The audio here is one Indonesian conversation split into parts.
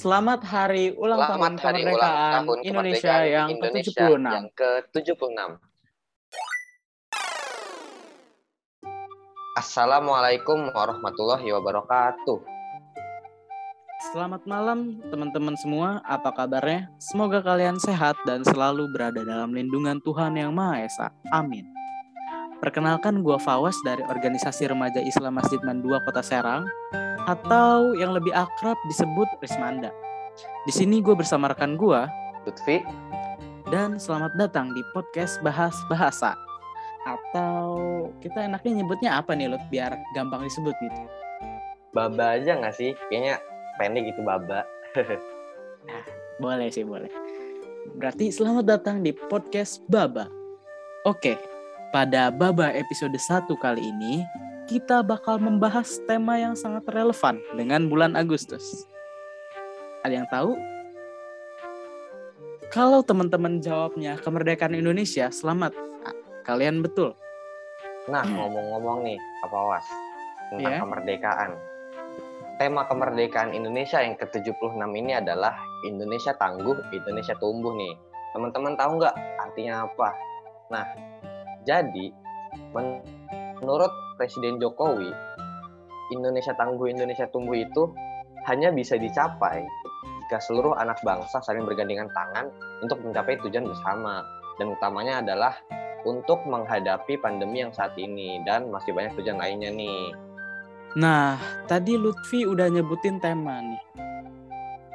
Selamat hari ulang Selamat tahun hari kemerdekaan ulang tahun Indonesia kemerdekaan yang Indonesia ke-76. yang ke-76. Assalamualaikum warahmatullahi wabarakatuh. Selamat malam teman-teman semua, apa kabarnya? Semoga kalian sehat dan selalu berada dalam lindungan Tuhan Yang Maha Esa. Amin. Perkenalkan gua Fawas dari Organisasi Remaja Islam Masjid Man 2 Kota Serang atau yang lebih akrab disebut Rismanda. Di sini gue bersama rekan gua Lutfi, dan selamat datang di podcast Bahas Bahasa. Atau kita enaknya nyebutnya apa nih Lut biar gampang disebut gitu. baba aja nggak sih? Kayaknya pendek gitu baba. Boleh sih, boleh. Berarti selamat datang di podcast Baba. Oke, pada Baba episode 1 kali ini, kita bakal membahas tema yang sangat relevan dengan bulan Agustus. Ada yang tahu? Kalau teman-teman jawabnya kemerdekaan Indonesia, selamat. Ah, Kalian betul. Nah, ngomong-ngomong nih, apa was tentang Iya. kemerdekaan. Tema kemerdekaan Indonesia yang ke-76 ini adalah Indonesia tangguh, Indonesia tumbuh nih. Teman-teman tahu nggak artinya apa? Nah, jadi men- menurut Presiden Jokowi, Indonesia tangguh, Indonesia tumbuh itu hanya bisa dicapai jika seluruh anak bangsa saling bergandengan tangan untuk mencapai tujuan bersama. Dan utamanya adalah untuk menghadapi pandemi yang saat ini dan masih banyak tujuan lainnya nih. Nah, tadi Lutfi udah nyebutin tema nih.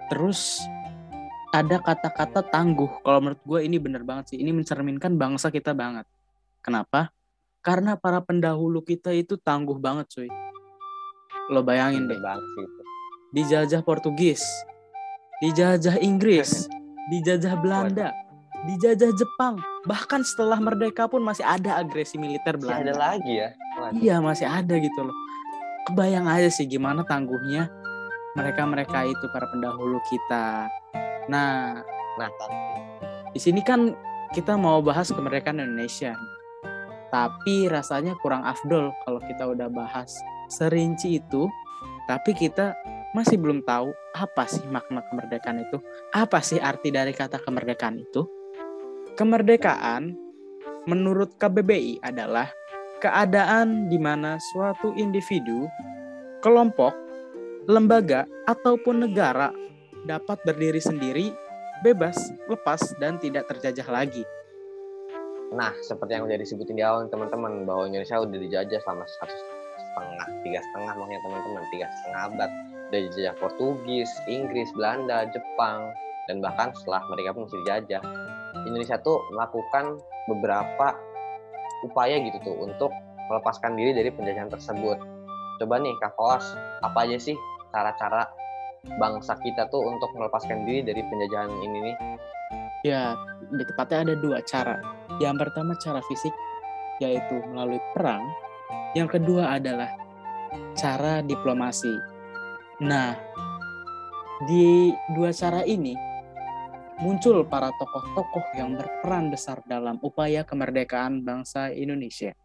Terus ada kata-kata tangguh. Kalau menurut gue ini bener banget sih. Ini mencerminkan bangsa kita banget. Kenapa? Karena para pendahulu kita itu tangguh banget cuy. Lo bayangin deh, banget sih itu. dijajah Portugis, dijajah Inggris, dijajah Belanda, dijajah Jepang. Bahkan setelah merdeka pun masih ada agresi militer Masih ada Belanda. lagi ya. Waduh. Iya masih ada gitu loh. Kebayang aja sih gimana tangguhnya mereka-mereka itu para pendahulu kita. Nah, Nah, di sini kan kita mau bahas kemerdekaan Indonesia. Tapi rasanya kurang afdol kalau kita udah bahas serinci itu, tapi kita masih belum tahu apa sih makna kemerdekaan itu, apa sih arti dari kata kemerdekaan itu. Kemerdekaan menurut KBBI adalah keadaan di mana suatu individu, kelompok, lembaga, ataupun negara dapat berdiri sendiri, bebas, lepas, dan tidak terjajah lagi. Nah seperti yang udah disebutin di awal teman-teman bahwa Indonesia udah dijajah selama satu setengah, tiga setengah makanya teman-teman, tiga setengah abad udah dijajah Portugis, Inggris, Belanda, Jepang, dan bahkan setelah mereka pun masih dijajah, Indonesia tuh melakukan beberapa upaya gitu tuh untuk melepaskan diri dari penjajahan tersebut. Coba nih Kak Koas, apa aja sih cara-cara bangsa kita tuh untuk melepaskan diri dari penjajahan ini nih? Ya, di tepatnya ada dua cara. Yang pertama cara fisik, yaitu melalui perang. Yang kedua adalah cara diplomasi. Nah, di dua cara ini muncul para tokoh-tokoh yang berperan besar dalam upaya kemerdekaan bangsa Indonesia.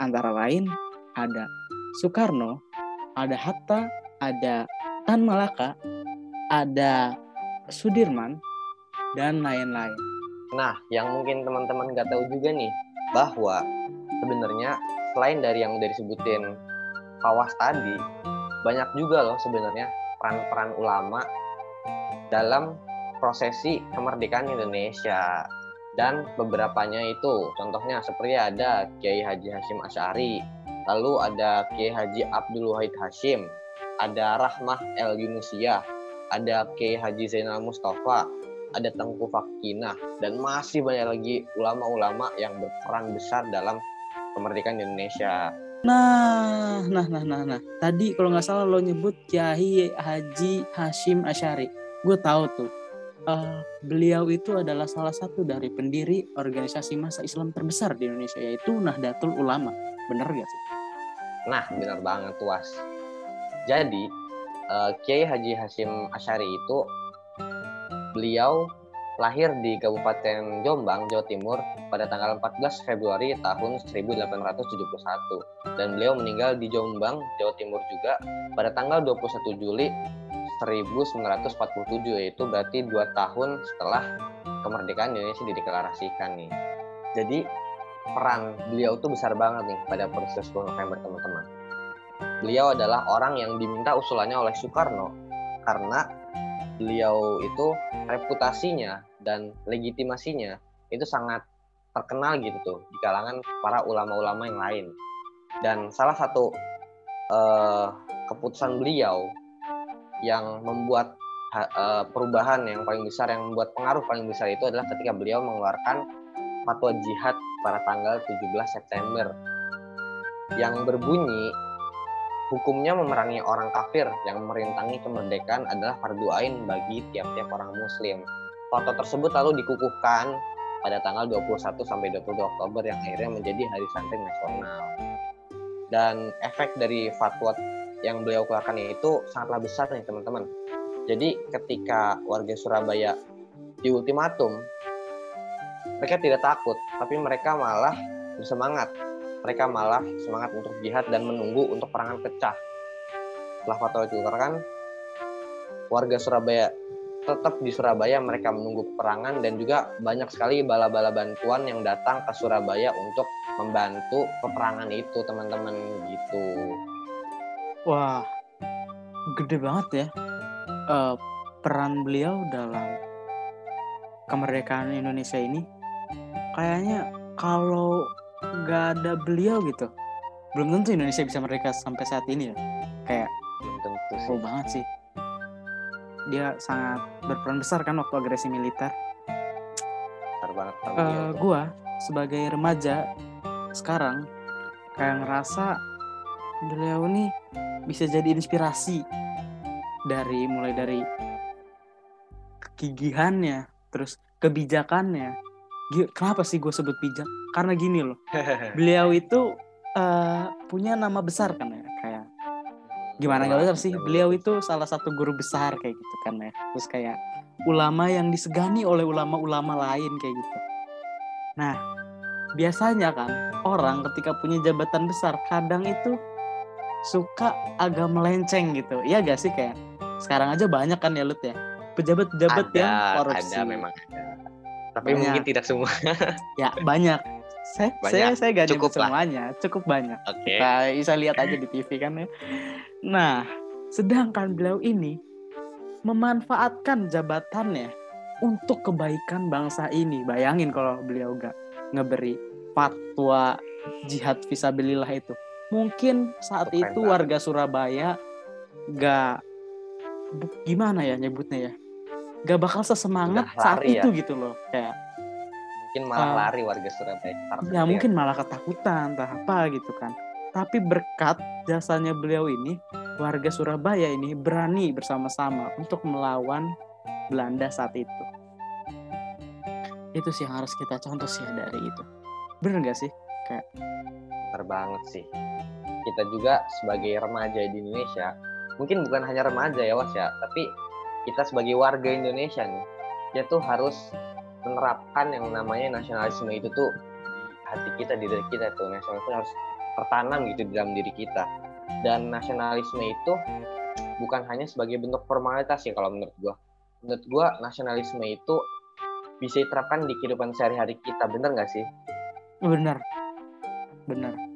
Antara lain ada Soekarno, ada Hatta, ada Tan Malaka, ada Sudirman, dan lain-lain. Nah, yang mungkin teman-teman nggak tahu juga nih, bahwa sebenarnya selain dari yang udah disebutin Fawas tadi, banyak juga loh sebenarnya peran-peran ulama dalam prosesi kemerdekaan Indonesia. Dan beberapanya itu, contohnya seperti ada Kiai Haji Hashim Asy'ari, lalu ada Kiai Haji Abdul Wahid Hashim, ada Rahmah El Yunusiyah, ada Kiai Haji Zainal Mustafa, ada Tengku Fakinah, dan masih banyak lagi ulama-ulama yang berperan besar dalam kemerdekaan Indonesia. Nah, nah, nah, nah, nah. Tadi kalau nggak salah lo nyebut Kiai Haji Hashim Asyari. Gue tahu tuh. Eh, beliau itu adalah salah satu dari pendiri organisasi masa Islam terbesar di Indonesia yaitu Nahdlatul Ulama. Bener gak sih? Nah, benar banget tuas. Jadi, eh, Kiai Haji Hashim Asyari itu beliau lahir di Kabupaten Jombang, Jawa Timur pada tanggal 14 Februari tahun 1871 dan beliau meninggal di Jombang, Jawa Timur juga pada tanggal 21 Juli 1947 yaitu berarti dua tahun setelah kemerdekaan Indonesia dideklarasikan nih. Jadi peran beliau itu besar banget nih pada peristiwa 10 November teman-teman. Beliau adalah orang yang diminta usulannya oleh Soekarno karena beliau itu reputasinya dan legitimasinya itu sangat terkenal gitu tuh di kalangan para ulama-ulama yang lain. Dan salah satu uh, keputusan beliau yang membuat uh, perubahan yang paling besar yang membuat pengaruh paling besar itu adalah ketika beliau mengeluarkan fatwa jihad pada tanggal 17 September yang berbunyi hukumnya memerangi orang kafir yang merintangi kemerdekaan adalah fardu ain bagi tiap-tiap orang muslim. Fatwa tersebut lalu dikukuhkan pada tanggal 21 sampai 22 Oktober yang akhirnya menjadi hari santri nasional. Dan efek dari fatwa yang beliau keluarkan itu sangatlah besar nih teman-teman. Jadi ketika warga Surabaya di ultimatum, mereka tidak takut, tapi mereka malah bersemangat. Mereka malah semangat untuk jihad dan menunggu untuk perangan pecah. Setelah fatwa dikeluarkan, warga Surabaya tetap di Surabaya mereka menunggu perangan dan juga banyak sekali bala-bala bantuan yang datang ke Surabaya untuk membantu peperangan itu teman-teman gitu. Wah, gede banget ya uh, peran beliau dalam kemerdekaan Indonesia ini. Kayaknya kalau nggak ada beliau gitu, belum tentu Indonesia bisa merdeka sampai saat ini ya. Kayak belum tentu sih. banget sih. Dia sangat berperan besar kan waktu agresi militer. Banget. Uh, gua sebagai remaja sekarang kayak ngerasa beliau nih bisa jadi inspirasi dari mulai dari kegigihannya terus kebijakannya kenapa sih gue sebut bijak karena gini loh beliau itu uh, punya nama besar kan ya kayak gimana nggak besar sih beliau itu salah satu guru besar kayak gitu kan ya terus kayak ulama yang disegani oleh ulama-ulama lain kayak gitu nah biasanya kan orang ketika punya jabatan besar kadang itu suka agak melenceng gitu. Iya gak sih kayak sekarang aja banyak kan ya Lut ya. Pejabat-pejabat yang korupsi. Ada memang ada. Tapi banyak. mungkin tidak semua. ya banyak. Saya banyak. saya saya gak cukup semuanya, cukup banyak. Oke. Okay. Bisa lihat aja di TV kan ya. Nah, sedangkan beliau ini memanfaatkan jabatannya untuk kebaikan bangsa ini. Bayangin kalau beliau gak ngeberi fatwa jihad visabilillah itu mungkin saat Keren itu banget. warga Surabaya gak gimana ya nyebutnya ya gak bakal sesemangat saat ya. itu gitu loh kayak mungkin malah uh, lari warga Surabaya ya mungkin malah ketakutan entah apa gitu kan. Tapi berkat jasanya beliau ini warga Surabaya ini berani bersama-sama untuk melawan Belanda saat itu. Itu sih yang harus kita contoh sih dari itu. Bener gak sih? Kayak bener banget sih. Kita juga sebagai remaja di Indonesia mungkin bukan hanya remaja ya was ya tapi kita sebagai warga Indonesia nih ya tuh harus menerapkan yang namanya nasionalisme itu tuh hati kita di diri kita tuh. Nasionalisme harus tertanam gitu di dalam diri kita. Dan nasionalisme itu bukan hanya sebagai bentuk formalitas ya kalau menurut gua. Menurut gua nasionalisme itu bisa diterapkan di kehidupan sehari-hari kita. Bener nggak sih? Bener. Benar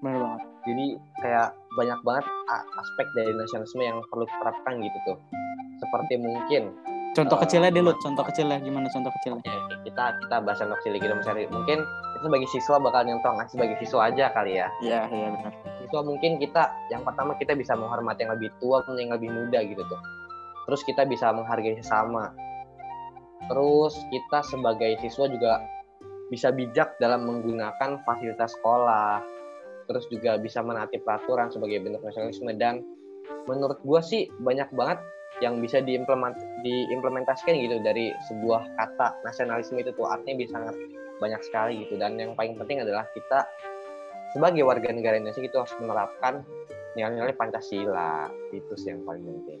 benar banget. Jadi kayak banyak banget aspek dari nasionalisme yang perlu diterapkan gitu tuh seperti mungkin. Contoh uh, kecilnya dulu contoh kecilnya gimana contoh kecilnya? Ya, kita kita bahas contoh kecil gitu misalnya mungkin kita sebagai siswa bakal nyontoh ngasih sebagai siswa aja kali ya. Iya iya benar. Siswa mungkin kita yang pertama kita bisa menghormati yang lebih tua pun yang lebih muda gitu tuh. Terus kita bisa menghargai sesama. Terus kita sebagai siswa juga bisa bijak dalam menggunakan fasilitas sekolah, terus juga bisa menaati peraturan sebagai bentuk nasionalisme dan menurut gue sih banyak banget yang bisa diimplement, diimplementasikan gitu dari sebuah kata nasionalisme itu tuh artinya bisa sangat banyak sekali gitu dan yang paling penting adalah kita sebagai warga negara Indonesia itu harus menerapkan nilai-nilai Pancasila itu sih yang paling penting.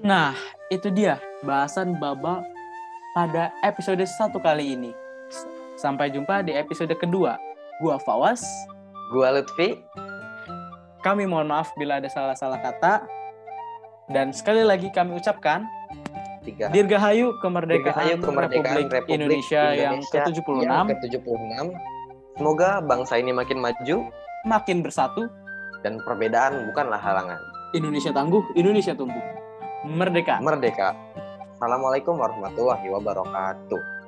Nah itu dia bahasan Baba pada episode satu kali ini. Sampai jumpa di episode kedua. Gua Fawas. Gua Lutfi. Kami mohon maaf bila ada salah-salah kata. Dan sekali lagi kami ucapkan Tiga. Dirgahayu kemerdekaan, Dirgahayu kemerdekaan Republik, Indonesia, yang ke-76 yang ke-76. Semoga bangsa ini makin maju makin bersatu. dan perbedaan bukanlah halangan. Indonesia tangguh, Indonesia tumbuh. Merdeka. Merdeka. Assalamualaikum warahmatullahi wabarakatuh.